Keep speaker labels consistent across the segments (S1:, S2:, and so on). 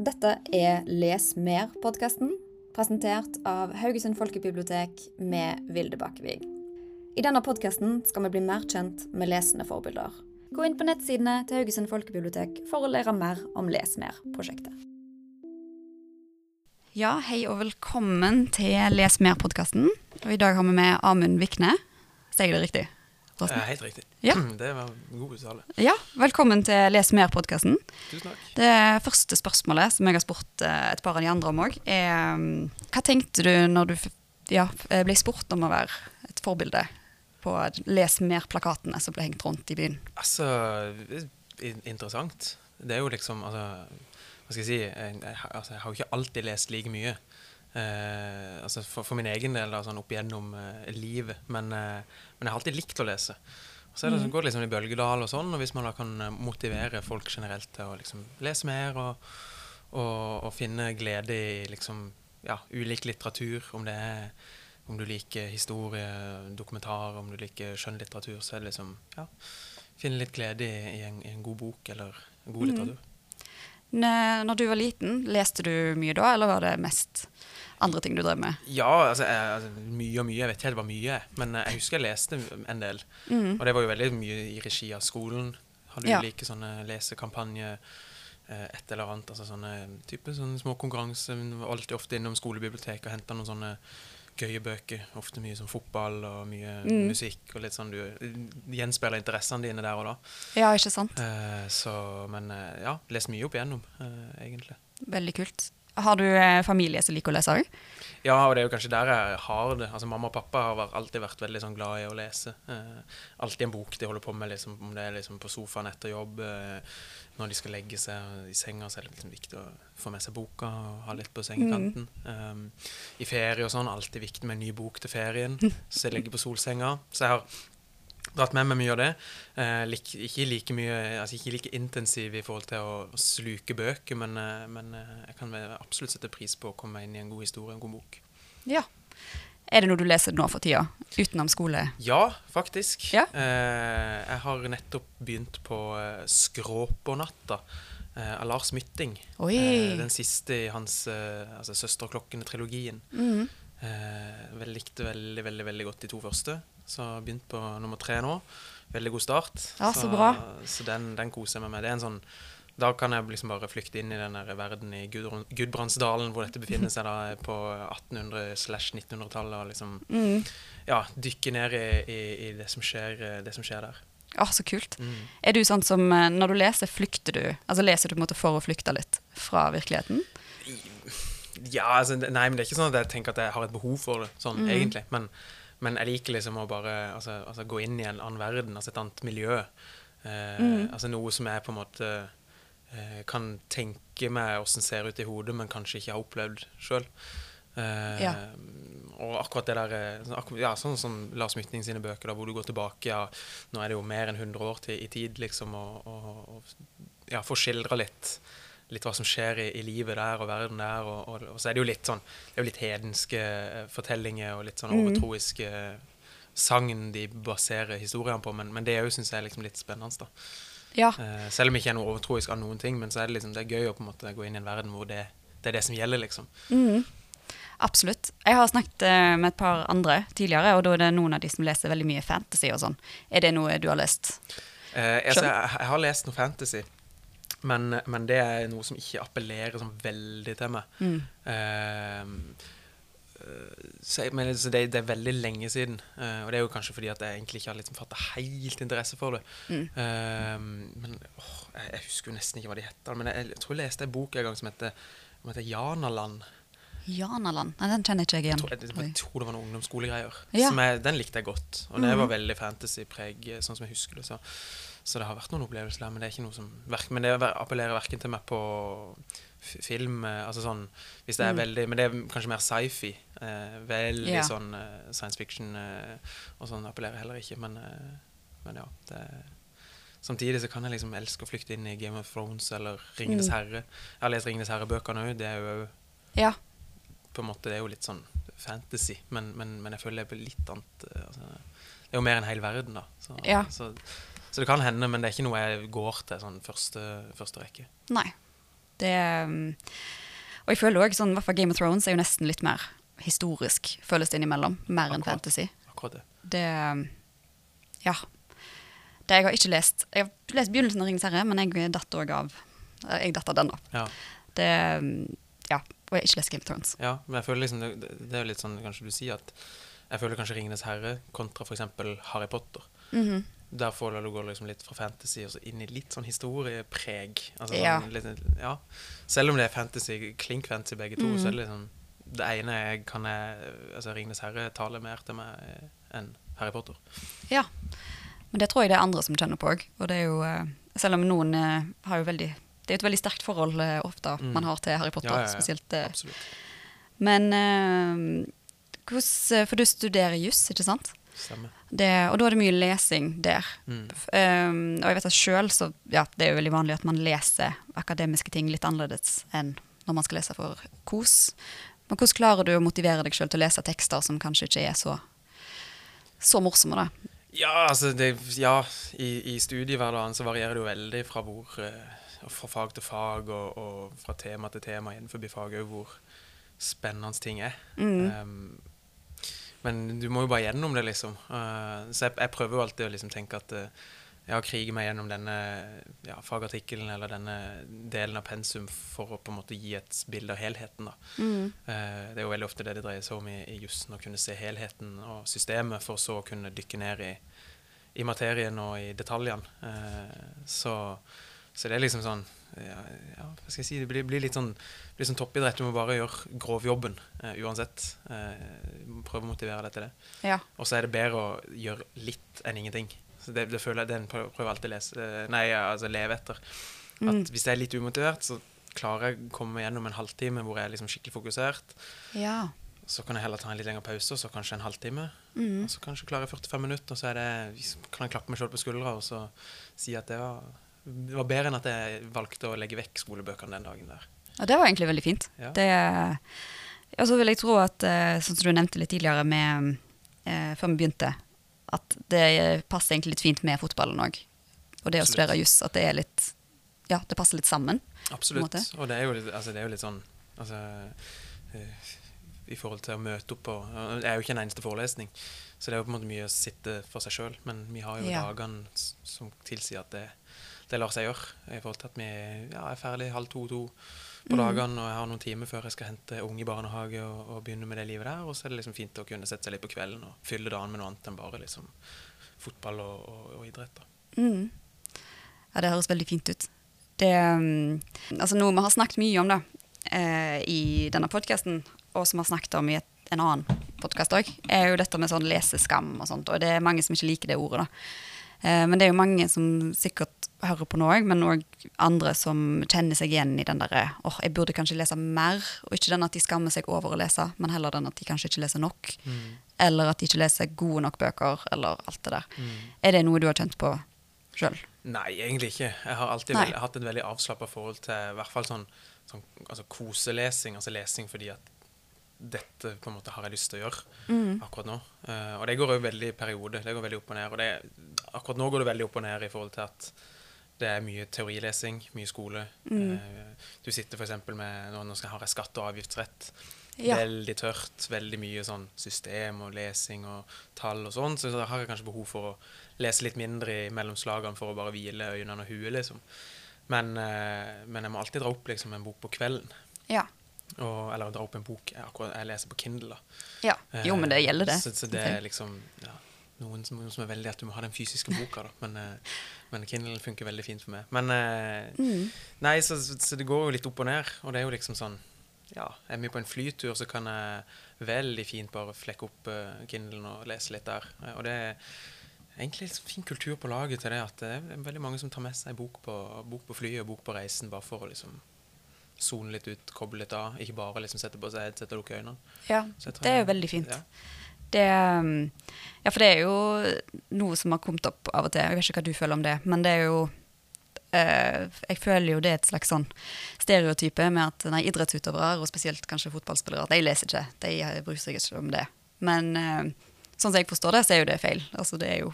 S1: Dette er Les mer-podkasten, presentert av Haugesund folkebibliotek med Vilde Bakkevig. I denne podkasten skal vi bli mer kjent med lesende forbilder. Gå inn på nettsidene til Haugesund folkebibliotek for å lære mer om Les mer-prosjektet.
S2: Ja, hei og velkommen til Les mer-podkasten. Og i dag har vi med Amund Vikne. Sier jeg det riktig? Torsten?
S3: Eh, helt riktig.
S2: Ja.
S3: Det var en god uttale.
S2: Ja, velkommen til Les mer-podkasten. Det første spørsmålet som jeg har spurt eh, et par av de andre om òg, er mm, Hva tenkte du når du ja, ble spurt om å være et forbilde på Les mer-plakatene som ble hengt rundt i byen?
S3: Altså, er interessant. Det er jo liksom altså, Hva skal jeg si Jeg, jeg, altså, jeg har jo ikke alltid lest like mye. Eh, altså for, for min egen del da, sånn opp igjennom eh, livet. Men, eh, men jeg har alltid likt å lese. Så det, så går det liksom i bølgedal og sånn, og hvis man da kan motivere folk generelt til å liksom lese mer og, og, og finne glede i liksom ja, ulik litteratur, om det er om du liker historie, dokumentar, om du liker skjønnlitteratur, så er det liksom ja, finne litt glede i, i, en, i en god bok eller en god litteratur.
S2: Når du var liten, leste du mye da, eller var det mest andre ting du drev med?
S3: Ja, altså, jeg, altså mye og mye. Jeg vet ikke helt hva mye er, men eh, jeg husker jeg leste en del.
S2: Mm.
S3: Og det var jo veldig mye i regi av skolen. Hadde
S2: Ja.
S3: ulike sånne lesekampanje, eh, et eller annet. Altså sånne type sånne små konkurranser. Var alltid ofte innom skolebiblioteket og henta noen sånne gøye bøker. Ofte mye sånn fotball og mye
S2: Mm.
S3: musikk og litt sånn du gjenspeiler interessene dine der og da.
S2: Ja, ikke sant?
S3: Uh, så, men uh, ja, lest mye opp igjennom, uh, egentlig.
S2: Veldig kult. Har du eh, familie som liker å lese òg?
S3: Ja, og det er jo kanskje der jeg har det. Altså Mamma og pappa har alltid vært veldig sånn glad i å lese. Eh, alltid en bok de holder på med, liksom, om det er liksom på sofaen etter jobb. Eh, når de skal legge seg i senga, så er det liksom viktig å få med seg boka og ha litt på sengekanten. Um, I ferie og sånn, alltid viktig med en ny bok til ferien. Så jeg legger på solsenga. Så jeg har dratt med meg mye av det. Eh, lik, ikke like mye, altså ikke like intensiv i forhold til å, sluke bøker, men, eh, men eh, jeg kan absolutt sette pris på å komme inn i en god historie, en god bok.
S2: Ja. Er det noe du leser nå for tida, utenom skole?
S3: Ja, faktisk.
S2: Ja.
S3: Eh, jeg har nettopp begynt på eh, 'Skråpånatta' eh, av Lars Mytting. Den siste i hans altså 'Søsterklokkene'-trilogien.
S2: Mm
S3: Eh, vel, likte veldig, veldig veldig godt de to første. Så har begynt på nummer tre nå. Veldig god start.
S2: Ja, så bra.
S3: Så den, den koser jeg meg med. Det er en sånn da kan jeg liksom bare flykte inn i den verden i Gudbrandsdalen, hvor dette befinner seg da på 1800-1900-tallet. og liksom
S2: Mm.
S3: ja, dykke ned i, i, i det, som skjer, det som skjer der.
S2: Å, så kult.
S3: Mm.
S2: Er du sånn som eh, når du leser, flykter du? Altså leser du på en måte for å flykte litt fra virkeligheten?
S3: Ja, altså, nei, men det er ikke sånn at jeg tenker at jeg har et behov for det, sånn
S2: mm.
S3: egentlig. Men, men jeg liker liksom å bare altså, altså, gå inn i en annen verden, altså et annet miljø. Eh,
S2: mm.
S3: Altså noe som jeg på en måte eh, kan tenke meg åssen ser ut i hodet, men kanskje ikke har opplevd sjøl.
S2: Ja.
S3: Og akkurat det der eh, sånn, ja, Sånn som Lars Mytning sine bøker, da, hvor du går tilbake ja, Nå er det jo mer enn 100 år til, i tid, liksom, og, og, og ja, få skildra litt litt hva som skjer i, i livet der og verden der. Og, og, og så er det jo litt sånn Det er jo litt hedenske eh, fortellinger og litt sånn
S2: Mhm.
S3: overtroiske sagn de baserer historiene på, men, men det òg syns jeg er liksom litt spennende. da.
S2: Ja.
S3: Eh, selv om jeg ikke er noe overtroisk av noen ting, men så er det liksom det er gøy å på en måte gå inn i en verden hvor det, det er det som gjelder, liksom.
S2: Mm. Absolutt. Jeg har snakket eh, med et par andre tidligere, og da er det noen av de som leser veldig mye fantasy og sånn. Er det noe du har lest?
S3: Eh, altså, jeg, jeg har lest noe fantasy, men, men det er noe som ikke appellerer sånn veldig til meg.
S2: Mm.
S3: Eh, så, men, så det, det er veldig lenge siden, uh, og det er jo kanskje fordi at jeg egentlig ikke har liksom fatta helt interesse for det.
S2: Mm.
S3: Uh, men åh, jeg, jeg husker jo nesten ikke hva de heter, men jeg, jeg tror jeg leste en bok en gang som heter, som heter Janaland.
S2: Janaland? Nei, den kjenner ikke jeg igjen.
S3: tror, jeg,
S2: Oi.
S3: jeg tror det var noen ungdomsskolegreier.
S2: Ja.
S3: Den likte jeg godt. Og det
S2: Mhm.
S3: var veldig fantasypreg, sånn som jeg husker det. Så, så det har vært noen opplevelser der, men det er ikke noe som Men det appellerer verken til meg på film eh, Altså sånn Hvis det er
S2: Mm.
S3: veldig Men det er kanskje mer sci-fi. Eh, veldig
S2: Ja.
S3: sånn eh, science fiction eh, og sånn appellerer heller ikke, men, eh, men ja. Det, samtidig så kan jeg liksom elske å flykte inn i Game of Thrones eller Ringenes
S2: Mm.
S3: herre. Jeg har lest Ringenes herre-bøkene òg. Det er jo
S2: Ja.
S3: på en måte, det er jo litt sånn fantasy, men, men, men jeg føler det er på litt annet eh, altså, Det er jo mer en hel verden, da. Så,
S2: Ja.
S3: så, så det kan hende, men det er ikke noe jeg går til sånn første, første rekke.
S2: Nei. Det, um, og jeg føler også sånn, hvert fall Game of Thrones er jo nesten litt mer historisk, føles det innimellom. Mer enn fantasy.
S3: Akkurat det.
S2: Det um, Ja. Det jeg har ikke lest Jeg har lest begynnelsen av Ringens herre, men jeg datt òg av Jeg datt av den, da.
S3: Ja.
S2: Det um, Ja. Og jeg har ikke lest Game of Thrones.
S3: ja, men jeg føler liksom det, det er jo litt sånn kanskje du sier at jeg føler kanskje 'Ringenes herre' kontra f.eks. Harry Potter.
S2: Mhm.
S3: Der får du gå liksom litt fra fantasy og så inn i litt sånn historiepreg. Altså,
S2: Ja.
S3: sånn, litt, ja. Selv om det er fantasy, klink fantasy begge to,
S2: mm.
S3: så er det liksom Det ene kan jeg Altså 'Ringenes herre' taler mer til meg enn Harry Potter.
S2: Ja. Men det tror jeg det er andre som kjenner på òg. Og det er jo eh, Selv om noen eh, har jo veldig Det er jo et veldig sterkt forhold eh, ofte
S3: Mm.
S2: man har til Harry Potter,
S3: Ja, ja,
S2: spesielt. eh,
S3: Absolutt.
S2: Men eh, hvordan For du studerer juss, ikke sant? Det, og da er det mye lesing der.
S3: Mm.
S2: Um, og jeg vet at selv, så ja, det er jo veldig vanlig at man leser akademiske ting litt annerledes enn når man skal lese for kos. Men hvordan klarer du å motivere deg sjøl til å lese tekster som kanskje ikke er så, så morsomme, da?
S3: Ja, altså det, ja, i, i studiehverdagen så varierer det jo veldig fra, hvor, eh, fra fag til fag og, og fra tema til tema innenfor faget hvor spennende ting er.
S2: Mm.
S3: Um, men du må jo bare gjennom det, liksom. Uh, så jeg, jeg prøver jo alltid å liksom tenke at uh, jeg har kriget meg gjennom denne ja, fagartikkelen eller denne delen av pensum for å på en måte gi et bilde av helheten. da.
S2: Mm.
S3: Uh, det er jo veldig ofte det det dreier seg om i, i jussen, å kunne se helheten og systemet, for så å kunne dykke ned i, i materien og i detaljene. Så, så det er liksom sånn ja, ja, hva skal jeg si, det blir, blir litt sånn, blir sånn toppidrett. Du må bare gjøre grovjobben uh, uansett. Uh, prøve å motivere deg til det.
S2: Ja.
S3: Og så er det bedre å gjøre litt enn ingenting. Så det, det føler jeg, Den prøver jeg alltid å lese, eh, nei, altså leve etter. At
S2: Mm.
S3: Hvis jeg er litt umotivert, så klarer jeg å komme meg gjennom en halvtime hvor jeg er liksom skikkelig fokusert.
S2: ja.
S3: Så kan jeg heller ta en litt lengre pause, og så kanskje en halvtime.
S2: Mm.
S3: Og så kanskje klarer jeg 45 minutter, og så det, kan jeg klappe meg selv på skuldra og så si at det var, det var bedre enn at jeg valgte å legge vekk skolebøkene den dagen der.
S2: Ja, det var egentlig veldig fint.
S3: Ja.
S2: Det, og så vil jeg tro at, eh, sånn som du nevnte litt tidligere med, eh, før vi begynte, at det passer egentlig litt fint med fotballen òg. Og det å
S3: Absolutt.
S2: studere juss, at det er litt Ja, det passer litt sammen.
S3: Absolutt. Og det er jo litt, altså, det er jo litt sånn altså, eh, I forhold til å møte opp på Det er jo ikke en eneste forelesning, så det er jo på en måte mye å sitte for seg sjøl. Men vi har jo
S2: Ja.
S3: dagene som tilsier at det, det lar seg gjøre. I forhold til at vi ja, er ferdig halv to-to på
S2: Mm.
S3: dagene, og jeg har noen timer før jeg skal hente unge i barnehage og, og begynne med det livet der. Og så er det liksom fint å kunne sette seg litt på kvelden og fylle dagen med noe annet enn bare liksom fotball og, og, og idrett.
S2: Mm. Ja, det høres veldig fint ut. Det, um, altså Noe vi har snakket mye om da, eh, i denne podkasten, og som vi har snakket om i et, en annen podkast òg, er jo dette med sånn leseskam og sånt. Og det er mange som ikke liker det ordet, da. Eh, men det er jo mange som sikkert hører på nå òg, men òg andre som kjenner seg igjen i den derre åh, jeg burde kanskje lese mer. Og ikke den at de skammer seg over å lese, men heller den at de kanskje ikke leser nok. Eller at de ikke leser gode nok bøker, eller alt det der. Er det noe du har kjent på sjøl?
S3: Nei, egentlig ikke. Jeg har alltid veld, hatt et veldig avslappa forhold til i hvert fall sånn, sånn altså koselesing, altså lesing fordi at dette på en måte har jeg lyst til å gjøre
S2: Mm.
S3: akkurat nå. Uh, og det går jo veldig i perioder. Det går veldig opp og ned. Og det, akkurat nå går det veldig opp og ned i forhold til at det er mye teorilesing, mye skole.
S2: Mm.
S3: Uh, du sitter f.eks. med Nå som har jeg ha og avgiftsrett.
S2: Ja.
S3: Veldig tørt. Veldig mye sånn system og lesing og tall og sånn. Så da har jeg kanskje behov for å lese litt mindre i mellomslagene for å bare hvile øynene og huet, liksom. Men, uh, men jeg må alltid dra opp liksom en bok på kvelden.
S2: Ja.
S3: Og, eller dra opp en bok jeg, akkurat, jeg leser på Kindle. da.
S2: ja. Jo, men det gjelder det.
S3: Så, så det er liksom ja, noen, som, noen som er veldig at du må ha den fysiske boka, da. Men, eh, men Kindle funker veldig fint for meg. Men eh,
S2: Mm.
S3: Nei, så, så, det går jo litt opp og ned. Og det er jo liksom sånn Ja, er vi på en flytur, så kan jeg veldig fint bare flekke opp uh, Kindlen og lese litt der. Eh, og det er egentlig en fin kultur på laget til det at det er veldig mange som tar med seg bok på, bok på flyet og bok på reisen bare for å liksom sone litt ut, koble litt av. Ikke bare liksom sette på seg headset og lukke øynene.
S2: Ja, det er jo veldig fint.
S3: Ja.
S2: Det, um, ja, for det er jo noe som har kommet opp av og til. Jeg vet ikke hva du føler om det, men det er jo Uh, Jeg føler jo det er et slags sånn stereotype med at nei, idrettsutøvere, og spesielt kanskje fotballspillere, de leser ikke. De bryr seg ikke om det. Men uh, sånn som jeg forstår det, så er jo det feil. Altså det er jo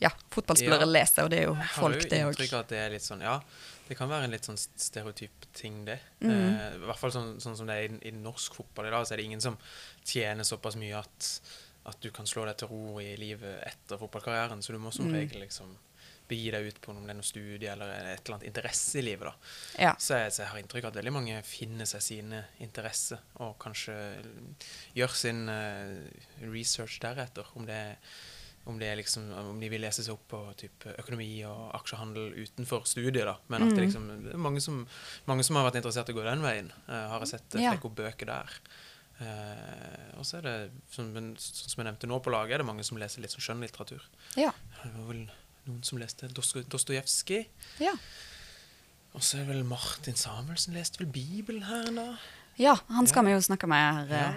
S2: Ja, fotballspillere
S3: Ja.
S2: leser, og det er jo
S3: har
S2: folk, det òg.
S3: inntrykk av at det er litt sånn Ja, Det kan være en litt sånn stereotyp ting, det.
S2: Mm.
S3: Eh, I hvert fall sånn, sånn som det er i, i norsk fotball i dag, så er det ingen som tjener såpass mye at, at du kan slå deg til ro i livet etter fotballkarrieren. Så du må som
S2: Mm.
S3: regel liksom begi deg ut på om det er noe studie eller et eller annet interesse i livet. da.
S2: Ja.
S3: Så jeg, så jeg har inntrykk av at veldig mange finner seg sine interesser og kanskje gjør sin uh, research deretter. Om det, er- om, liksom, om de vil lese seg opp på typ økonomi og aksjehandel utenfor studiet. da. Men at det,
S2: Mm.
S3: liksom, det er mange som, mange som har vært interessert i å gå den veien. Uh, har jeg sett uh,
S2: Ja.
S3: bøker der. Uh, og så er det, som, som jeg nevnte nå på laget, er det mange som leser litt sånn skjønnlitteratur.
S2: Ja.
S3: Det var vel noen som leste Dosto- Dostojevskij.
S2: Ja.
S3: Og så er det vel Martin Samuelsen leste vel Bibelen her da.
S2: ja, han skal
S3: Ja.
S2: vi jo snakke med her
S3: Ja.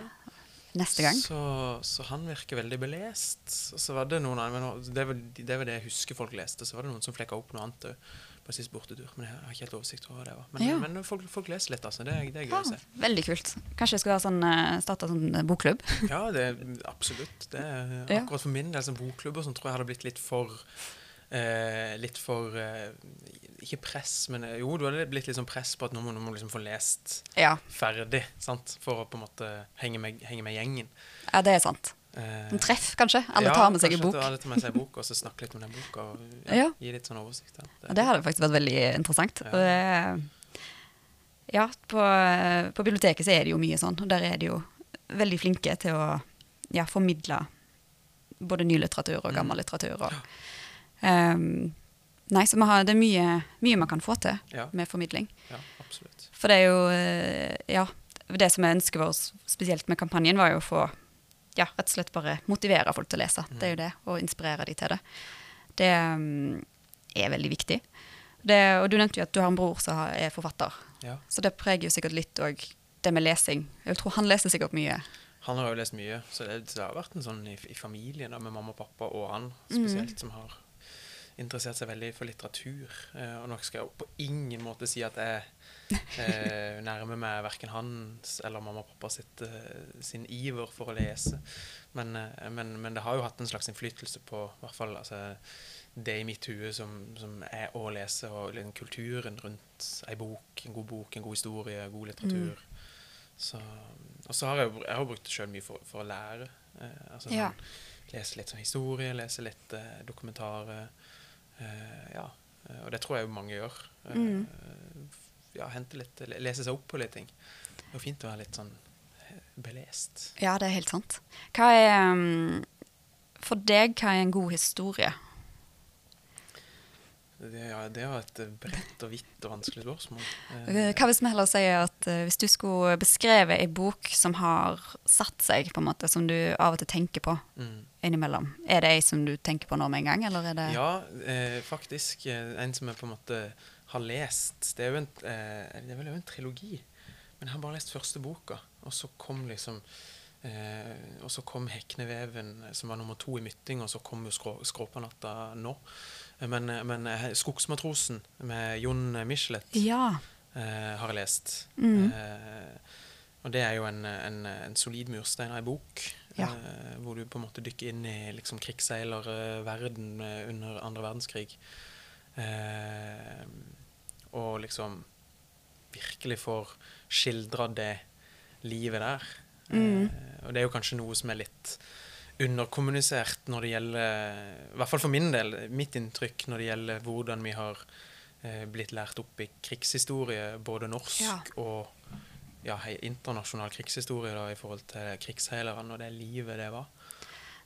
S2: Eh, neste gang.
S3: Så, så han virker veldig belest. Og så var det noen andre, men det var, det var det jeg husker folk leste. Så var det noen som flekka opp noe annet òg på sist bortetur. Men jeg har ikke helt oversikt over hva det var. Men,
S2: Ja.
S3: men folk, folk leser litt, altså. Det, det er gøy
S2: Ja,
S3: å se.
S2: veldig kult. Kanskje jeg skal ha sånn, eh, starte sånn eh, bokklubb?
S3: Ja, det absolutt. Det akkurat for min del som bokklubber som tror jeg hadde blitt litt for eh, Litt for eh, Ikke press, men eh, jo, du hadde blitt litt sånn press på at nå må du liksom få lest
S2: Ja.
S3: ferdig, sant? For å på en måte henge med, henge med gjengen.
S2: ja, det er sant.
S3: Eh,
S2: En treff, kanskje? Alle
S3: ja,
S2: tar med seg en
S3: kanskje
S2: bok.
S3: at Alle tar med seg en bok, og så snakke litt om den boka. Og ja,
S2: Ja.
S3: Gi litt sånn oversikt. Ja.
S2: Og det hadde faktisk vært veldig interessant.
S3: Ja.
S2: Det, ja, på, på biblioteket så er det jo mye sånn, og der er de jo veldig flinke til å ja, formidle både ny litteratur og
S3: Mm.
S2: gammel litteratur. Og, Ehm, nei, så har, det er mye, mye man kan få til
S3: Ja,
S2: med formidling.
S3: ja, absolutt.
S2: For det er jo eh, Ja, det som er ønsket vårt, spesielt med kampanjen, var jo å få ja, rett og slett bare motivere folk til å lese. Det er jo det, og inspirere de til det. Det um, er veldig viktig. Det, og du nevnte jo at du har en bror som er forfatter,
S3: Ja.
S2: så det preger jo sikkert litt òg det med lesing. Jeg tror han leser sikkert mye.
S3: Han har jo lest mye, så det, det har vært en sånn i, i familien da, med mamma og pappa og han spesielt, som har interessert seg veldig for litteratur. Eh, og nå skal jeg på ingen måte si at jeg eh, nærmer meg verken hans eller mamma og pappa sitt, eh, sin iver for å lese. Men, eh, men, men det har jo hatt en slags innflytelse på hvert fall altså, det i mitt hue som, som er å lese, og liksom kulturen rundt ei bok, en god bok, en god historie, god litteratur. Så, og så har jeg, jeg har brukt det sjøl mye for, for å lære. Eh, altså,
S2: Ja.
S3: sånn, lese litt sånn historie, lese litt eh, dokumentarer. Eh, ja. Eh, og det tror jeg mange gjør. Eh,
S2: Mm.
S3: ja, hente litt, lese seg opp på litt ting. Det er fint å være litt sånn belest.
S2: Ja, det er helt sant. Hva er mm, For deg, hva er en god historie?
S3: Det, ja, det jo et bredt og vidt og vanskelig spørsmål.
S2: Hva hvis vi heller sier at eh, hvis du skulle beskrevet ei bok som har satt seg, på en måte, som du av og til tenker på
S3: mm.
S2: innimellom, er det ei som du tenker på nå med en gang, eller er det
S3: Ja, eh, faktisk. eh, En som jeg på en måte har lest. Det er jo en, eh, det er vel jo en trilogi. Men jeg har bare lest første boka, og så kom liksom eh, Og så kom 'Hekneveven', som var nummer to i Mytting, og så kom jo skrå, 'Skråpanatta' nå. Eh, Men, eh, men eh, 'Skogsmatrosen' med Jon Michelet
S2: Ja.
S3: Eh, har jeg lest.
S2: Mm.
S3: Eh, og det er jo en, en, en solid murstein av ei bok.
S2: Ja.
S3: Eh, hvor du på en måte dykker inn i liksom, krigsseilerverden eh, under andre verdenskrig. Eh, og liksom virkelig får skildra det livet der.
S2: Mm.
S3: Eh, og det er jo kanskje noe som er litt underkommunisert når det gjelder I hvert fall for min del, mitt inntrykk når det gjelder hvordan vi har eh, blitt lært opp i krigshistorie, både norsk
S2: Ja.
S3: og ja, internasjonal krigshistorie da, i forhold til krigsseilerne og det livet det var.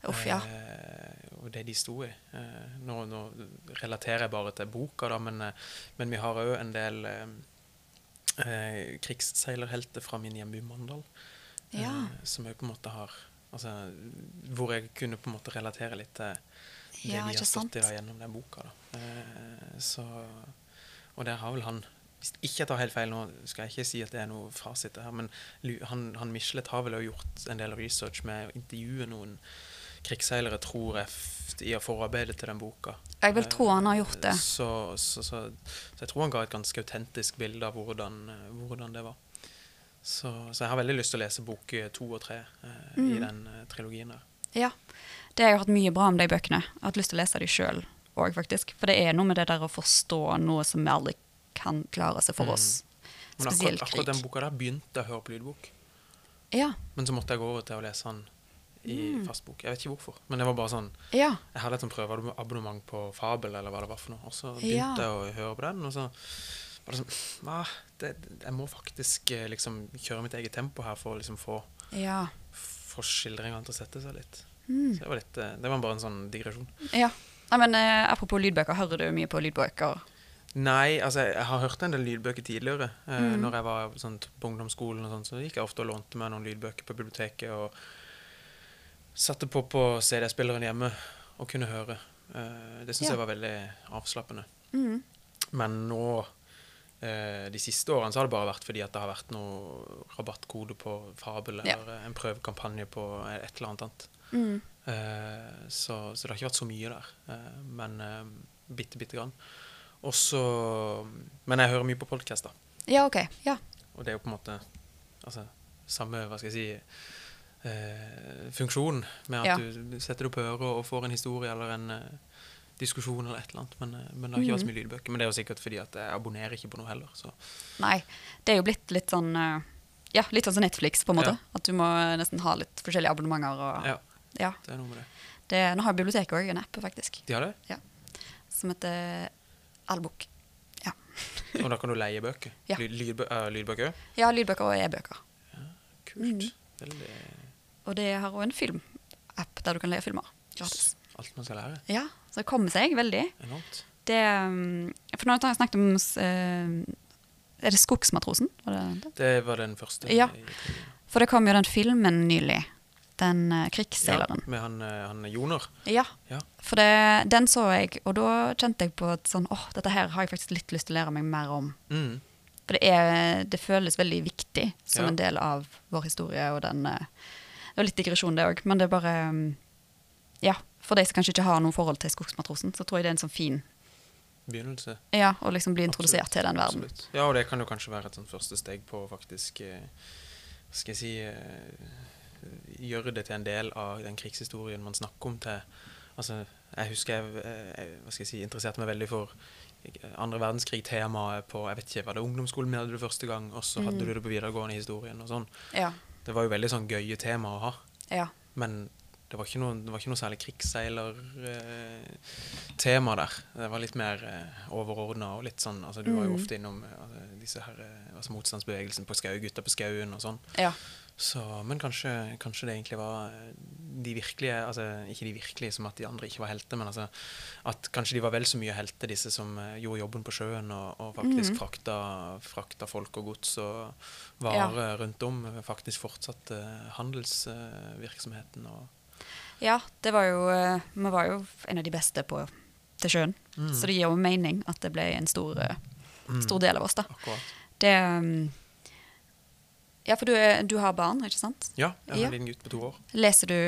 S2: Uff, ja.
S3: Eh, og det de sto i. Eh, nå, nå relaterer jeg bare til boka, da, men, eh, men vi har òg en del eh, eh, krigsseilerhelter fra min hjemby Mandal. eh,
S2: Ja.
S3: som jeg på en måte har altså, Hvor jeg kunne på en måte relatere litt til det
S2: Ja,
S3: vi har stått i da, gjennom den boka. Da. Eh, så, og der har vel han Hvis ikke jeg tar helt feil nå, skal jeg ikke si at det er noe fasit her, men han, han Michelet har vel også gjort en del research med å intervjue noen krigsseilere, tror jeg, i i forarbeidet til den boka.
S2: Jeg vil tro han har gjort det.
S3: Så, så, så, så jeg tror han ga et ganske autentisk bilde av hvordan, hvordan det var. Så, så jeg har veldig lyst til å lese bok to og tre eh, i
S2: Mm.
S3: den eh, trilogien der.
S2: Ja. Det har jeg hørt mye bra om de bøkene. Jeg har hatt lyst til å lese de sjøl òg, faktisk. For det er noe med det der å forstå noe som vi aldri kan klare seg for
S3: Mm.
S2: oss.
S3: Men akkurat, akkurat den boka der begynte jeg å høre på lydbok.
S2: Ja.
S3: Men så måtte jeg gå over til å lese den i
S2: Mm.
S3: fastbok. Jeg vet ikke hvorfor. Men det var bare sånn
S2: Ja.
S3: Jeg hadde et sånn prøveabonnement på Fabel, eller hva det var for noe. Og så
S2: Ja.
S3: begynte jeg å høre på den, og så var det sånn ah, det, Jeg må faktisk eh, liksom kjøre mitt eget tempo her for å liksom få,
S2: Ja.
S3: få skildringene til å sette seg litt.
S2: Mm.
S3: Så det var, litt, eh, det var bare en sånn digresjon.
S2: ja. Nei, men eh, apropos lydbøker, hører du mye på lydbøker?
S3: Nei, altså jeg, har hørt en del lydbøker tidligere. Eh,
S2: Mm.
S3: Når jeg var sånt, på ungdomsskolen, og sånt, så gikk jeg ofte og lånte meg noen lydbøker på biblioteket. Og satte på på CD-spilleren hjemme og kunne høre. Eh, det syns
S2: Ja.
S3: jeg var veldig avslappende.
S2: Mm.
S3: Men nå, eh, de siste årene, så har det bare vært fordi at det har vært noe rabattkode på Fabel,
S2: Ja.
S3: eller en prøvekampanje på et eller annet annet.
S2: Mm.
S3: Eh, så, så det har ikke vært så mye der. Eh, men eh, bitte, bitte grann. Og så Men jeg hører mye på podkast, da.
S2: Ja, OK. Ja.
S3: Og det er jo på en måte altså, samme, hva skal jeg si eh, funksjon med at
S2: Ja.
S3: du setter det på øret og får en historie eller en eh, diskusjon eller et eller annet. Men, men det har ikke vært så
S2: Mhm.
S3: mye lydbøker. Men det er jo sikkert fordi at jeg abonnerer ikke på noe heller. Så
S2: Nei. Det er jo blitt litt sånn Ja, litt sånn som Netflix, på en måte.
S3: Ja.
S2: At du må nesten ha litt forskjellige abonnementer. Og,
S3: ja,
S2: ja.
S3: det er noe med det.
S2: Det, nå har biblioteket òg en app, faktisk,
S3: De har det?
S2: som heter Allbok.
S3: Og da kan du leie bøker?
S2: Ja.
S3: Lyd, lydbø uh, lydbøker?
S2: Ja, lydbøker og e-bøker.
S3: Kult.
S2: Mm.
S3: Veldig
S2: Og det har òg en filmapp der du kan leie filmer gratis.
S3: Alt man skal lære.
S2: Ja, så det kommer seg veldig.
S3: Enormt.
S2: Det um, For nå har jeg snakket om uh, Er det Skogsmatrosen? Var det det?
S3: Det var den første.
S2: Ja. For det kom jo den filmen nylig. Den krigsseileren.
S3: Ja, med han, eh, han Joner.
S2: Ja.
S3: Ja.
S2: For det, den så jeg, og da kjente jeg på at sånn, åh, dette her har jeg faktisk litt lyst til å lære meg mer om.
S3: Mm.
S2: For det, er, det føles veldig viktig som
S3: Ja.
S2: en del av vår historie, og den eh, Det var litt digresjon, det òg, men det er bare um, Ja, for de som kanskje ikke har noe forhold til Skogsmatrosen, så tror jeg det er en sånn fin
S3: Begynnelse.
S2: Ja, å liksom bli introdusert
S3: Absolutt,
S2: til den verden.
S3: absolutt. Ja, og det kan jo kanskje være et sånt første steg på faktisk eh, skal jeg si eh, Gjøre det til en del av den krigshistorien man snakker om til Altså, jeg husker jeg, eh, jeg si, interesserte meg veldig for andre verdenskrig-temaet på jeg vet ikke, Var det ungdomsskolen min hadde du første gang, og så hadde
S2: Mm.
S3: du det på videregående historien og sånn.
S2: Ja.
S3: Det var jo veldig sånn gøye tema å ha.
S2: ja.
S3: Men det var ikke noe, det var ikke noe særlig krigsseilertema der. Det var litt mer eh, overordna og litt sånn altså, Du var jo
S2: Mm.
S3: ofte innom eh, altså, disse her, eh, altså, motstandsbevegelsen på skau, gutta på skauen og sånn.
S2: ja.
S3: Så, men kanskje, kanskje det egentlig var eh, de virkelige altså Ikke de virkelige som at de andre ikke var helter, men altså at kanskje de var vel så mye helter, disse som eh, gjorde jobben på sjøen og, og faktisk
S2: mm.
S3: frakta, frakta folk og gods og varer rundt om. eh, Faktisk fortsatte handelsvirksomheten
S2: Ja, det var jo Vi var jo en av de beste på til sjøen.
S3: Mm.
S2: Så det gir jo mening at det ble en stor,
S3: Mm.
S2: stor del av oss, da.
S3: Akkurat.
S2: Det um, Ja, for du, er, du har barn, ikke sant?
S3: Ja, jeg har en liten gutt på to år.
S2: Leser du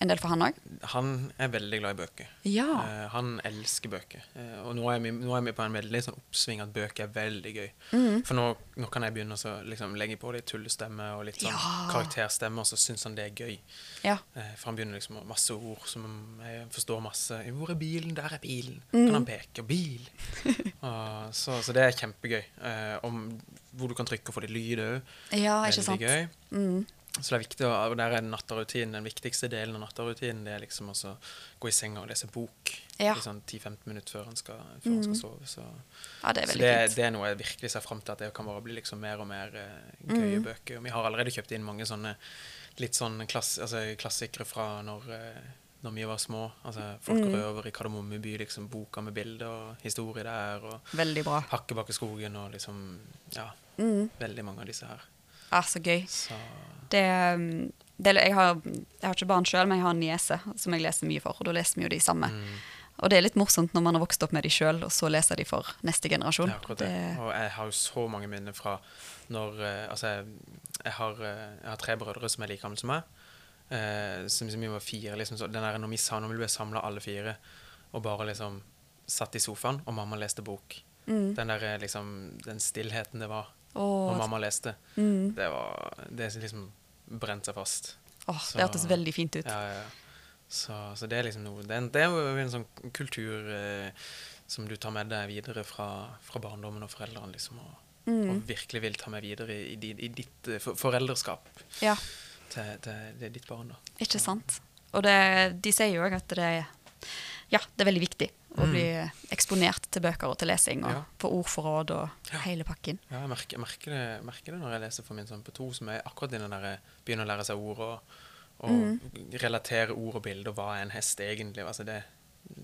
S2: en del for han òg?
S3: Han er veldig glad i bøker.
S2: Ja.
S3: Uh, han elsker bøker. Uh, og nå er, vi, nå er vi på en veldig sånn oppsving at bøker er veldig gøy.
S2: Mm.
S3: For nå, nå kan jeg begynne å liksom, legge på litt tullestemme og litt sånn
S2: Ja.
S3: karakterstemme, og så syns han det er gøy.
S2: Ja.
S3: Uh, for han begynner liksom med masse ord som jeg forstår masse. 'Hvor er bilen?' 'Der er bilen.'
S2: Mm.
S3: Kan han peke? 'Bil'. Og så, så det er kjempegøy. Om, hvor du kan trykke og få litt lyd òg.
S2: ja, ikke sant?
S3: gøy.
S2: Mm.
S3: Så det er viktig, og der er natterutinen Den viktigste delen av natterutinen. det er liksom å gå i senga og lese bok
S2: Ja.
S3: sånn 10-15 minutter før han skal, før mm. skal sove. Så,
S2: Ja, det er
S3: så det, det er noe jeg virkelig ser fram til, at det kan bare bli liksom mer og mer uh, gøye
S2: mm.
S3: bøker. Og vi har allerede kjøpt inn mange sånne litt sånn klass, altså, klassikere fra når, uh, når vi var små. Altså 'Folk
S2: Mhm.
S3: røver i Kardemommeby', liksom boka med bilder og historie der. Og
S2: Veldig bra.
S3: 'Hakkebakkeskogen' og liksom Ja,
S2: Mm.
S3: veldig mange av disse her.
S2: Ja, så gøy.
S3: Så
S2: Det, um, det, jeg, har, jeg har ikke barn sjøl, men jeg har en niese som jeg leser mye for. Og da leser vi jo de samme.
S3: mm.
S2: Og det er litt morsomt når man har vokst opp med de sjøl, og så leser de for neste generasjon.
S3: Er akkurat det. Og jeg har jo så mange minner fra når eh, Altså, jeg, jeg, har, eh, jeg har tre brødre som er like gamle som meg. Eh, som, som vi var fire. Liksom, så den der, når vi, når vi ble samla alle fire og bare liksom satt i sofaen, og mamma leste bok
S2: Mm.
S3: Den der, eh, liksom, den stillheten det var
S2: Åh,
S3: når mamma leste,
S2: mm.
S3: det var Det liksom brent seg fast.
S2: Åh,
S3: Så-
S2: det hørtes veldig fint ut.
S3: Ja, ja. Så, så det er liksom noe Det en- det er jo en sånn kultur eh, som du tar med deg videre fra, fra barndommen og foreldrene, liksom, og,
S2: Mm.
S3: og virkelig vil ta med videre i, i, i ditt eh, for, foreldreskap
S2: Ja,
S3: til, til, til ditt barn. da.
S2: ikke sant. Og det, de sier jo òg at det ja, det er veldig viktig å
S3: Mm.
S2: bli eksponert til bøker og til lesing, og
S3: Ja.
S2: få ordforråd og
S3: Ja.
S2: hele pakken.
S3: Ja, jeg merker, merker, det, merker det når jeg leser for min sønn på to, som er akkurat i den der begynner å lære seg ord og, og
S2: Mm.
S3: relatere ord og bilder. Hva er en hest egentlig? Altså det,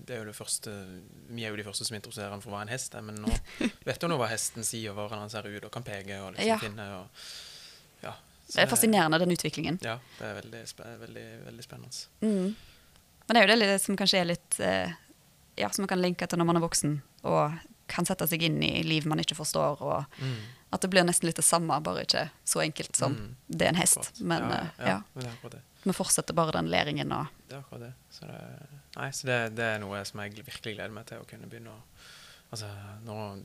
S3: det er jo det første Vi er jo de første som interesserer han for hva en hest er, men nå vet du nå hva hesten sier, og hvordan han ser ut, og kan peke og liksom
S2: Ja.
S3: finne og Ja.
S2: Det er fascinerende, den utviklingen.
S3: Ja, det er veldig, veldig, veldig spennende.
S2: Mm. Men det er jo det som kanskje er litt eh, Ja, som man kan linke til når man er voksen og kan sette seg inn i liv man ikke forstår, og
S3: Mm.
S2: at det blir nesten litt det samme, bare ikke så enkelt som
S3: Mm.
S2: det er en hest.
S3: Akkurat.
S2: Men
S3: ja,
S2: eh,
S3: ja,
S2: ja,
S3: men
S2: vi fortsetter bare den læringen og
S3: Det er akkurat det. Så det, nei, så det, det er noe som jeg virkelig gleder meg til å kunne begynne å Altså, nå,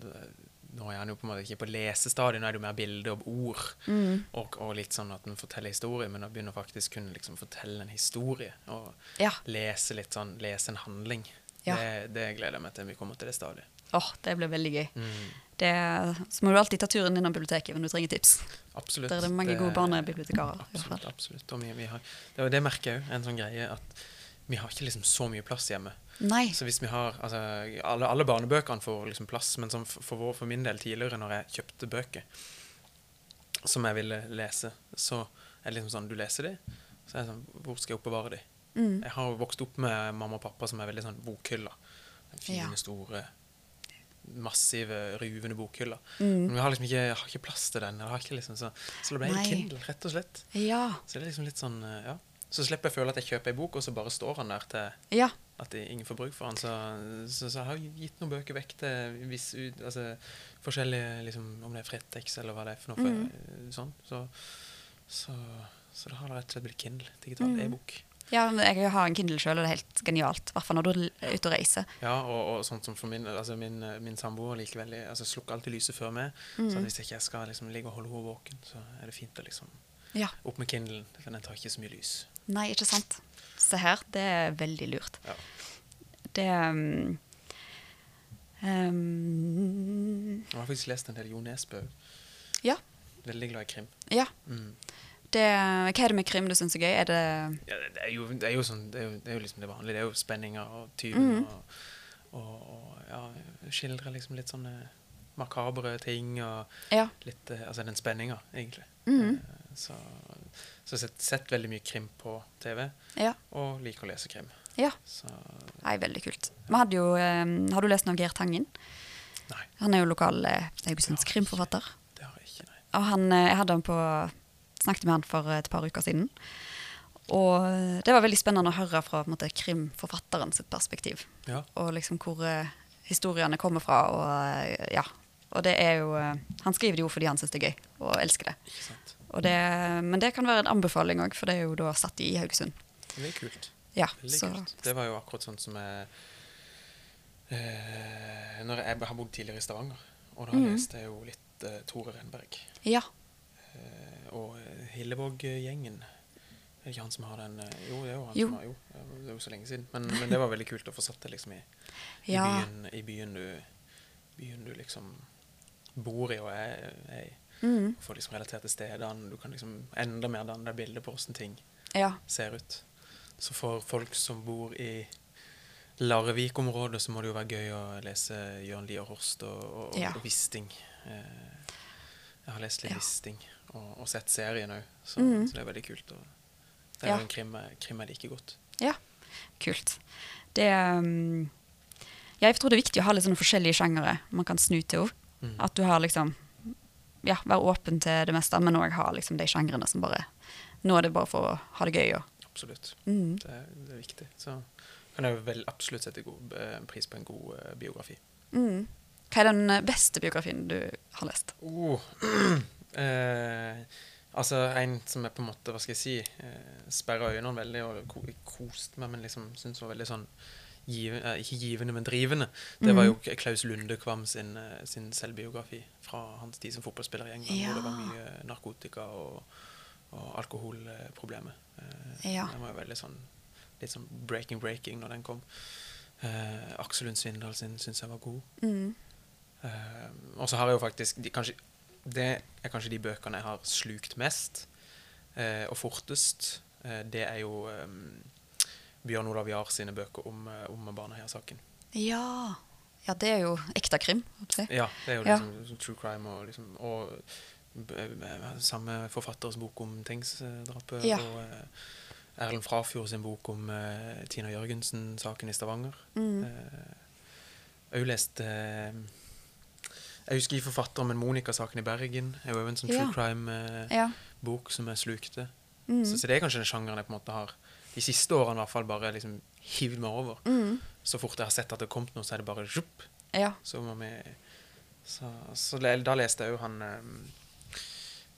S3: nå er han jo på en måte ikke på lesestadiet, nå er det jo mer bilde og ord.
S2: Mm.
S3: Og, og litt sånn at en forteller historie, men å begynne faktisk kunne liksom fortelle en historie. Og
S2: Ja.
S3: lese litt sånn, lese en handling.
S2: Ja.
S3: Det, det gleder jeg meg til vi kommer til det stadig.
S2: Åh, det blir veldig gøy.
S3: Mm,
S2: Det, så må du alltid ta turen innom biblioteket når du trenger tips.
S3: absolutt.
S2: Der er det mange gode barnebibliotekarer.
S3: Absolutt. absolutt. Vi, vi har, det, det merker jeg òg, en sånn greie at vi har ikke liksom så mye plass hjemme.
S2: Nei.
S3: Så hvis vi har, altså, alle, alle barnebøkene får liksom plass, men for, vår, for min del tidligere, når jeg kjøpte bøker som jeg ville lese, så er det liksom sånn Du leser de, så er det sånn Hvor skal jeg oppbevare de?
S2: Mm.
S3: Jeg har jo vokst opp med mamma og pappa som er veldig sånn bokhyller. Den fine,
S2: Ja.
S3: store, massive, ruvende bokhyller.
S2: Mm.
S3: Men vi har liksom ikke, jeg har ikke plass til den. Liksom så, så det ble en Kindle, rett og slett.
S2: Ja.
S3: Så det er liksom litt sånn, eh, ja. Så slipper jeg å føle at jeg kjøper ei bok, og så bare står han der til
S2: Ja.
S3: at ingen får bruk for han. Så, så, så jeg har gitt noen bøker vekk til hvis, altså, forskjellige liksom, Om det er Fretex eller hva det er for noe. For, sånn. Så, så, så det har rett og slett blitt Kindle. Digital
S2: mm.
S3: e-bok.
S2: Ja, jeg har en Kindle sjøl, og det er helt genialt. I hvert fall når du er ute og reiser.
S3: Ja, og, og sånt som for min, altså min, min samboer liker veldig altså Slukker alltid lyset før meg. Så
S2: Mhm.
S3: at hvis ikke jeg skal liksom ligge og holde henne våken, så er det fint å liksom
S2: Ja.
S3: opp med Kindlen. For den tar ikke så mye lys.
S2: Nei, ikke sant. Se her, det er veldig lurt.
S3: Ja.
S2: Det um, um,
S3: Jeg har faktisk lest en del Jo Nesbø.
S2: Ja.
S3: Veldig glad i krim.
S2: Ja.
S3: Mm.
S2: Det, hva er det med krim du syns er gøy? Er det
S3: Ja, det, det, er jo, det er jo sånn Det er jo, det er jo liksom det vanlige. Det er jo spenninger og tyven
S2: mm.
S3: og, og, og ja, skildre liksom litt sånne makabre ting og
S2: Ja.
S3: litt eh, Altså den spenninga, egentlig. Eh, Så, så har sett, sett veldig mye krim på TV,
S2: Ja.
S3: og liker å lese krim.
S2: ja.
S3: Så
S2: Nei, veldig kult. Hadde jo, um, har du lest noe av Geir Tangen?
S3: nei,
S2: Han er jo lokal eh, Haugesunds krimforfatter.
S3: det har jeg ikke, nei.
S2: Og han, jeg hadde han på snakket med han for et par uker siden. Og det var veldig spennende å høre fra måte, krimforfatteren sitt perspektiv.
S3: Ja.
S2: Og liksom hvor uh, historiene kommer fra. Og uh, ja. Og det er jo uh, Han skriver det jo fordi han syns det er gøy, og elsker det. Det men det kan være en anbefaling òg, for det er jo da satt i Haugesund.
S3: Det er kult.
S2: Ja,
S3: Veldig
S2: så
S3: kult. Det var jo akkurat sånn som jeg eh, Når jeg har bodd tidligere i Stavanger, og da
S2: mm.
S3: leste jeg jo litt eh, Tore Renberg.
S2: Ja.
S3: Eh, og eh, Hillevåg-gjengen. Er det ikke han som har den eh, Jo, det er jo han
S2: Jo.
S3: som har Jo, det er jo så lenge siden. Men, men det var veldig kult å få satt det liksom i, i,
S2: Ja.
S3: byen, i byen, du, byen du liksom bor i og er, er i.
S2: Mm.
S3: Få liksom relaterte stedene. Du kan liksom enda mer danne deg bilde på hvordan ting
S2: ja.
S3: ser ut. Så for folk som bor i Larvik-området, så må det jo være gøy å lese Jørn Lier Horst og, og,
S2: Ja.
S3: og Wisting. Jeg har lest litt
S2: Ja.
S3: Wisting, og, og sett serien òg, så,
S2: mm.
S3: så det er veldig kult. Og det er
S2: Ja.
S3: en krim, krim jeg liker godt.
S2: Ja, kult. Det um, ja, Jeg tror det er viktig å ha litt sånne forskjellige sjangere man kan snu til.
S3: Mhm.
S2: At du har liksom Ja, være åpen til det meste, men òg ha liksom de sjangrene som bare Nå er det bare for å ha det gøy. Og,
S3: Absolutt.
S2: mm.
S3: Det, det er viktig. Så kan jeg vel absolutt sette god, eh, pris på en god uh, biografi.
S2: Mm. Hva er den eh, beste biografien du har lest?
S3: Oh. eh, altså en som er på en måte, hva skal jeg si, eh, sperra øynene veldig og ko koste meg, men liksom syntes var veldig sånn give, eh, Ikke givende, men drivende. Det var jo
S2: Mhm.
S3: Klaus Lundekvam sin, eh, sin selvbiografi fra hans tid som fotballspiller i England,
S2: Ja.
S3: hvor det var mye narkotika og, og alkoholproblemer. Eh,
S2: Ja.
S3: Den var jo veldig sånn litt sånn breaking breaking når den kom. Eh, Aksel Lund Svindal sin syns jeg var god.
S2: Mm.
S3: Eh, og så har jeg jo faktisk de, kanskje, Det er kanskje de bøkene jeg har slukt mest eh, og fortest. Eh, det er jo eh, Bjørn Olav Jahr sine bøker om, eh, om Baneheia-saken.
S2: Ja. ja, det er jo ekte krim.
S3: Ja, det er jo liksom ja. true crime og liksom Og b- samme forfatters bok om Tengs-drapet.
S2: Ja.
S3: Og eh, Erlend Frafjord sin bok om eh, Tina Jørgensen-saken i Stavanger.
S2: Mm.
S3: Eh, jeg har jo lest eh, Jeg husker ikke forfatteren, en Monica-saken i Bergen er jo en sånn true
S2: Ja.
S3: crime-bok
S2: Ja.
S3: som jeg slukte.
S2: Mm.
S3: Så, så det er kanskje den sjangeren jeg på en måte har de siste årene i hvert fall bare liksom hivd meg over.
S2: Mm.
S3: Så fort jeg har sett at det har kommet noe, så er det bare zjupp,
S2: ja.
S3: så Så, så da leste jeg jo han eh,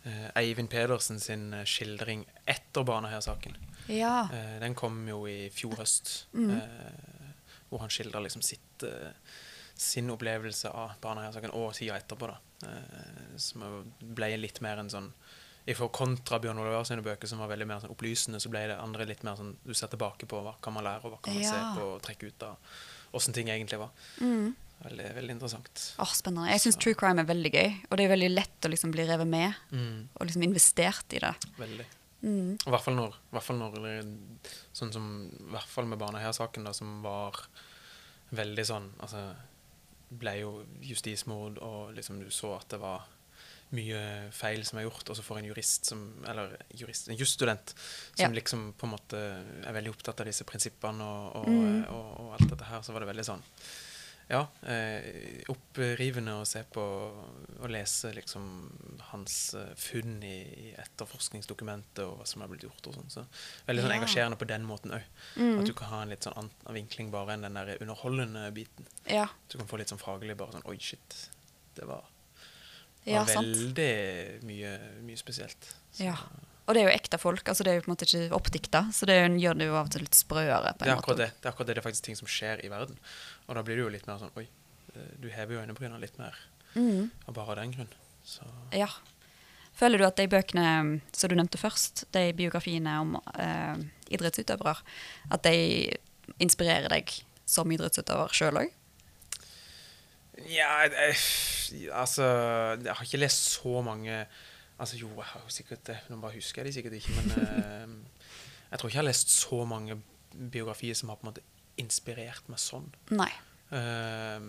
S3: eh, Eivind Pedersen sin eh, skildring etter Baneheia-saken.
S2: Ja.
S3: Eh, den kom jo i fjor høst,
S2: Mm.
S3: eh, hvor han skildrer liksom sitt eh, sin opplevelse av Baneheia-saken og tida etterpå, da. Eh, som ble litt mer en sånn for kontra Bjørn Olav sine bøker, som var veldig mer sånn opplysende, så ble det andre litt mer sånn du ser tilbake på hva kan man lære, og hva kan man se på og trekke ut av åssen ting egentlig var.
S2: Mm.
S3: Veldig, veldig interessant.
S2: Åh, spennende. Jeg syns true crime er veldig gøy, og det er veldig lett å liksom bli revet med
S3: Mm,
S2: og liksom investert i det.
S3: veldig.
S2: Mm.
S3: I hvert fall når, hvert fall når Sånn som I hvert fall med Baneheia-saken, da, som var veldig sånn Altså ble jo justismord, og liksom du så at det var mye feil som er gjort, og så får en jurist som Eller jurist, en jusstudent som
S2: Ja.
S3: liksom på en måte er veldig opptatt av disse prinsippene og, og,
S2: Mm.
S3: og, og alt dette her, så var det veldig sånn ja, eh, opprivende å se på og lese liksom hans eh, funn i, i etterforskningsdokumentet og hva som er blitt gjort og sånn. Så veldig sånn
S2: Ja.
S3: engasjerende på den måten òg.
S2: Mm.
S3: At du kan ha en litt sånn annen vinkling bare enn den der underholdende biten.
S2: Ja.
S3: Du kan få litt sånn faglig bare sånn Oi, shit. Det var, var
S2: ja,
S3: veldig mye, mye spesielt. Så,
S2: Ja. Og det er jo ekte folk, altså det er jo på en måte ikke oppdikta, så det gjør det jo av og til litt sprøere. på
S3: Det
S2: en
S3: er
S2: måte.
S3: det. Det er akkurat det. Det er faktisk ting som skjer i verden. Og da blir det jo litt mer sånn Oi, eh, du hever jo øyebrynene litt mer
S2: Mm.
S3: Og bare av den grunn. Så
S2: Ja. Føler du at de bøkene som du nevnte først, de biografiene om eh, idrettsutøvere, at de inspirerer deg som idrettsutøver sjøl òg?
S3: Ja, jeg, altså Jeg har ikke lest så mange Altså jo, jeg har jo sikkert det. Nå bare husker jeg de sikkert ikke, men eh, jeg tror ikke jeg har lest så mange biografier som har på en måte inspirert meg sånn.
S2: Nei.
S3: Eh,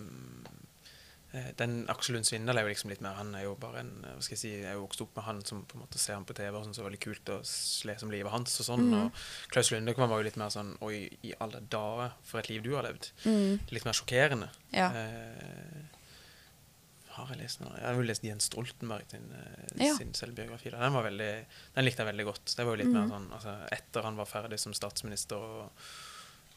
S3: eh, den Aksel Lund Svindal er jo liksom litt mer Han er jo bare en hva skal Jeg si, jeg er jo vokst opp med han som på en måte ser han på TV, og sånn, så er det veldig kult å lese om livet hans og sånn.
S2: mm.
S3: Og Klaus Lundekvam var jo litt mer sånn Oi, i alle dager, for et liv du har levd.
S2: Mm.
S3: Litt mer sjokkerende.
S2: Ja.
S3: Eh, har jeg lest noe? Jeg har jo lest Jens Stoltenberg sin, eh,
S2: Ja.
S3: sin selvbiografi. Den, var veldig, den likte jeg veldig godt. Det var jo litt mer
S2: Mhm.
S3: sånn altså, Etter han var ferdig som statsminister og,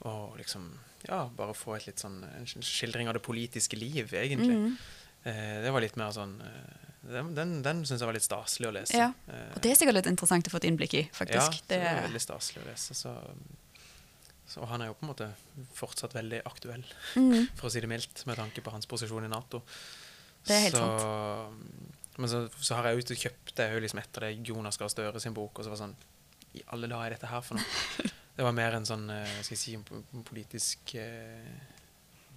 S3: og liksom Ja, bare få et litt sånn en skildring av det politiske liv, egentlig.
S2: Mm.
S3: Eh, det var litt mer sånn eh, Den, den, den syns jeg var litt staselig å lese.
S2: Ja.
S3: Eh,
S2: Og det er sikkert litt interessant å få et innblikk i, faktisk.
S3: Ja,
S2: det,
S3: var veldig staselig å lese. Så, så han er jo på en måte fortsatt veldig aktuell
S2: mm.
S3: for å si det mildt, med tanke på hans posisjon i Nato.
S2: Det er helt
S3: så, Men så, så har jeg jo og kjøpt det liksom etter det Jonas Gahr Støre sin bok, og så var det sånn I alle dager er dette her for noe? Det var mer en sånn, eh, skal jeg si, en politisk eh,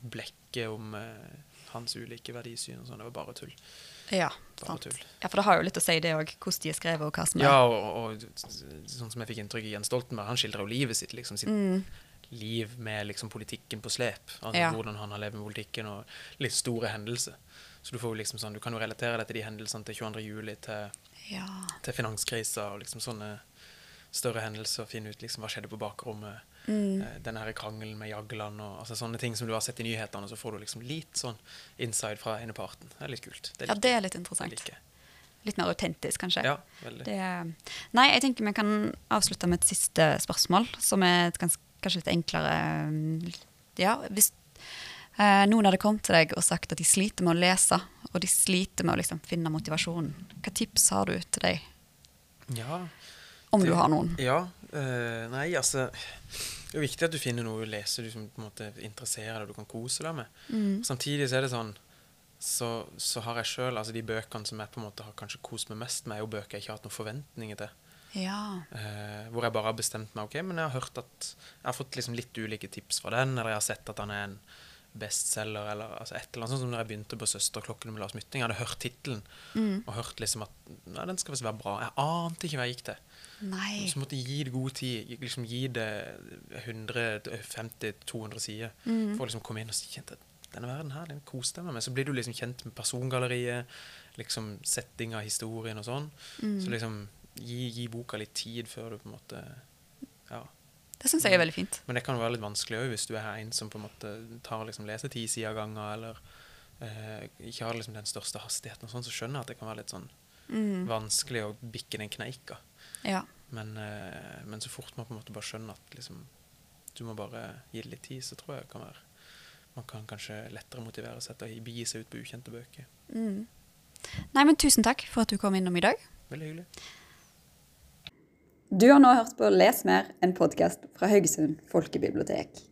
S3: blekke om eh, hans ulike verdisyn og sånn. Det var bare tull.
S2: ja, sant.
S3: tull.
S2: Ja, for det har jo litt å si, det òg, hvordan de er skrevet, og hva som er
S3: Ja, og, og, sånn som jeg fikk inntrykk i Jens Stoltenberg, han skildrer jo livet sitt, liksom sitt
S2: mm.
S3: liv med liksom politikken på slep. Altså
S2: Ja.
S3: Hvordan han har levd med politikken, og litt store hendelser. Så du får jo liksom sånn, du kan jo relatere deg til de hendelsene til 22. juli, til,
S2: ja.
S3: til finanskrisa og liksom sånne større hendelser. Finne ut liksom hva skjedde på bakrommet.
S2: Mm.
S3: Eh, denne her krangelen med Jagland og altså sånne ting som du har sett i nyhetene. Så får du liksom litt sånn inside fra ene parten. Det er litt kult.
S2: ja, det er litt interessant.
S3: Like.
S2: Litt mer autentisk, kanskje.
S3: Ja, veldig.
S2: Det, nei, jeg tenker vi kan avslutte med et siste spørsmål, som er et ganske, kanskje litt enklere. um, Ja, hvis eh, noen hadde kommet til deg og sagt at de sliter med å lese, og de sliter med å liksom finne motivasjonen, hva tips har du til deg,
S3: Ja,
S2: om
S3: Det-
S2: du har noen?
S3: Ja. eh, nei, altså Det er jo viktig at du finner noe å lese du som på en måte interesserer deg og du kan kose deg med.
S2: Mm.
S3: Samtidig så er det sånn så, så har jeg sjøl altså De bøkene som jeg på en måte har kanskje kost meg mest med, er jo bøker jeg ikke har hatt noen forventninger til.
S2: Ja.
S3: Uh, hvor jeg bare har bestemt meg. ok, Men jeg har hørt at jeg har fått liksom litt ulike tips fra den, eller jeg har sett at han er en bestselger, eller altså et eller annet. Sånn som når jeg begynte på 'Søsterklokkene' med Lars Mytting. Jeg hadde hørt tittelen
S2: Mm.
S3: og hørt liksom at nei, den skal visst være bra. Jeg ante ikke hva jeg gikk til.
S2: Nei.
S3: Så måtte jeg gi det god tid. Liksom gi det 150-200 sider
S2: Mm.
S3: for å liksom komme inn og si at denne verden her, den koste jeg meg med. Så blir du liksom kjent med persongalleriet, liksom settinga, historien og sånn.
S2: Mm.
S3: Så liksom gi, gi boka litt tid før du på en måte Ja.
S2: Det syns jeg er veldig fint.
S3: Men det kan være litt vanskelig òg hvis du er en som på en måte tar liksom leser ti sider av gangen, eller eh, ikke har liksom den største hastigheten og sånn, så skjønner jeg at det kan være litt sånn
S2: Mm.
S3: vanskelig å bikke den kneika.
S2: Ja.
S3: Men, eh, men så fort man på en måte bare skjønner at liksom, du må bare gi det litt tid, så tror jeg det kan være man kan kanskje lettere motivere seg til å begi seg ut på ukjente bøker.
S2: Mm. Nei, men tusen takk for at du kom innom i dag.
S3: Veldig hyggelig.
S1: Du har nå hørt på Les mer, en podkast fra Haugesund folkebibliotek.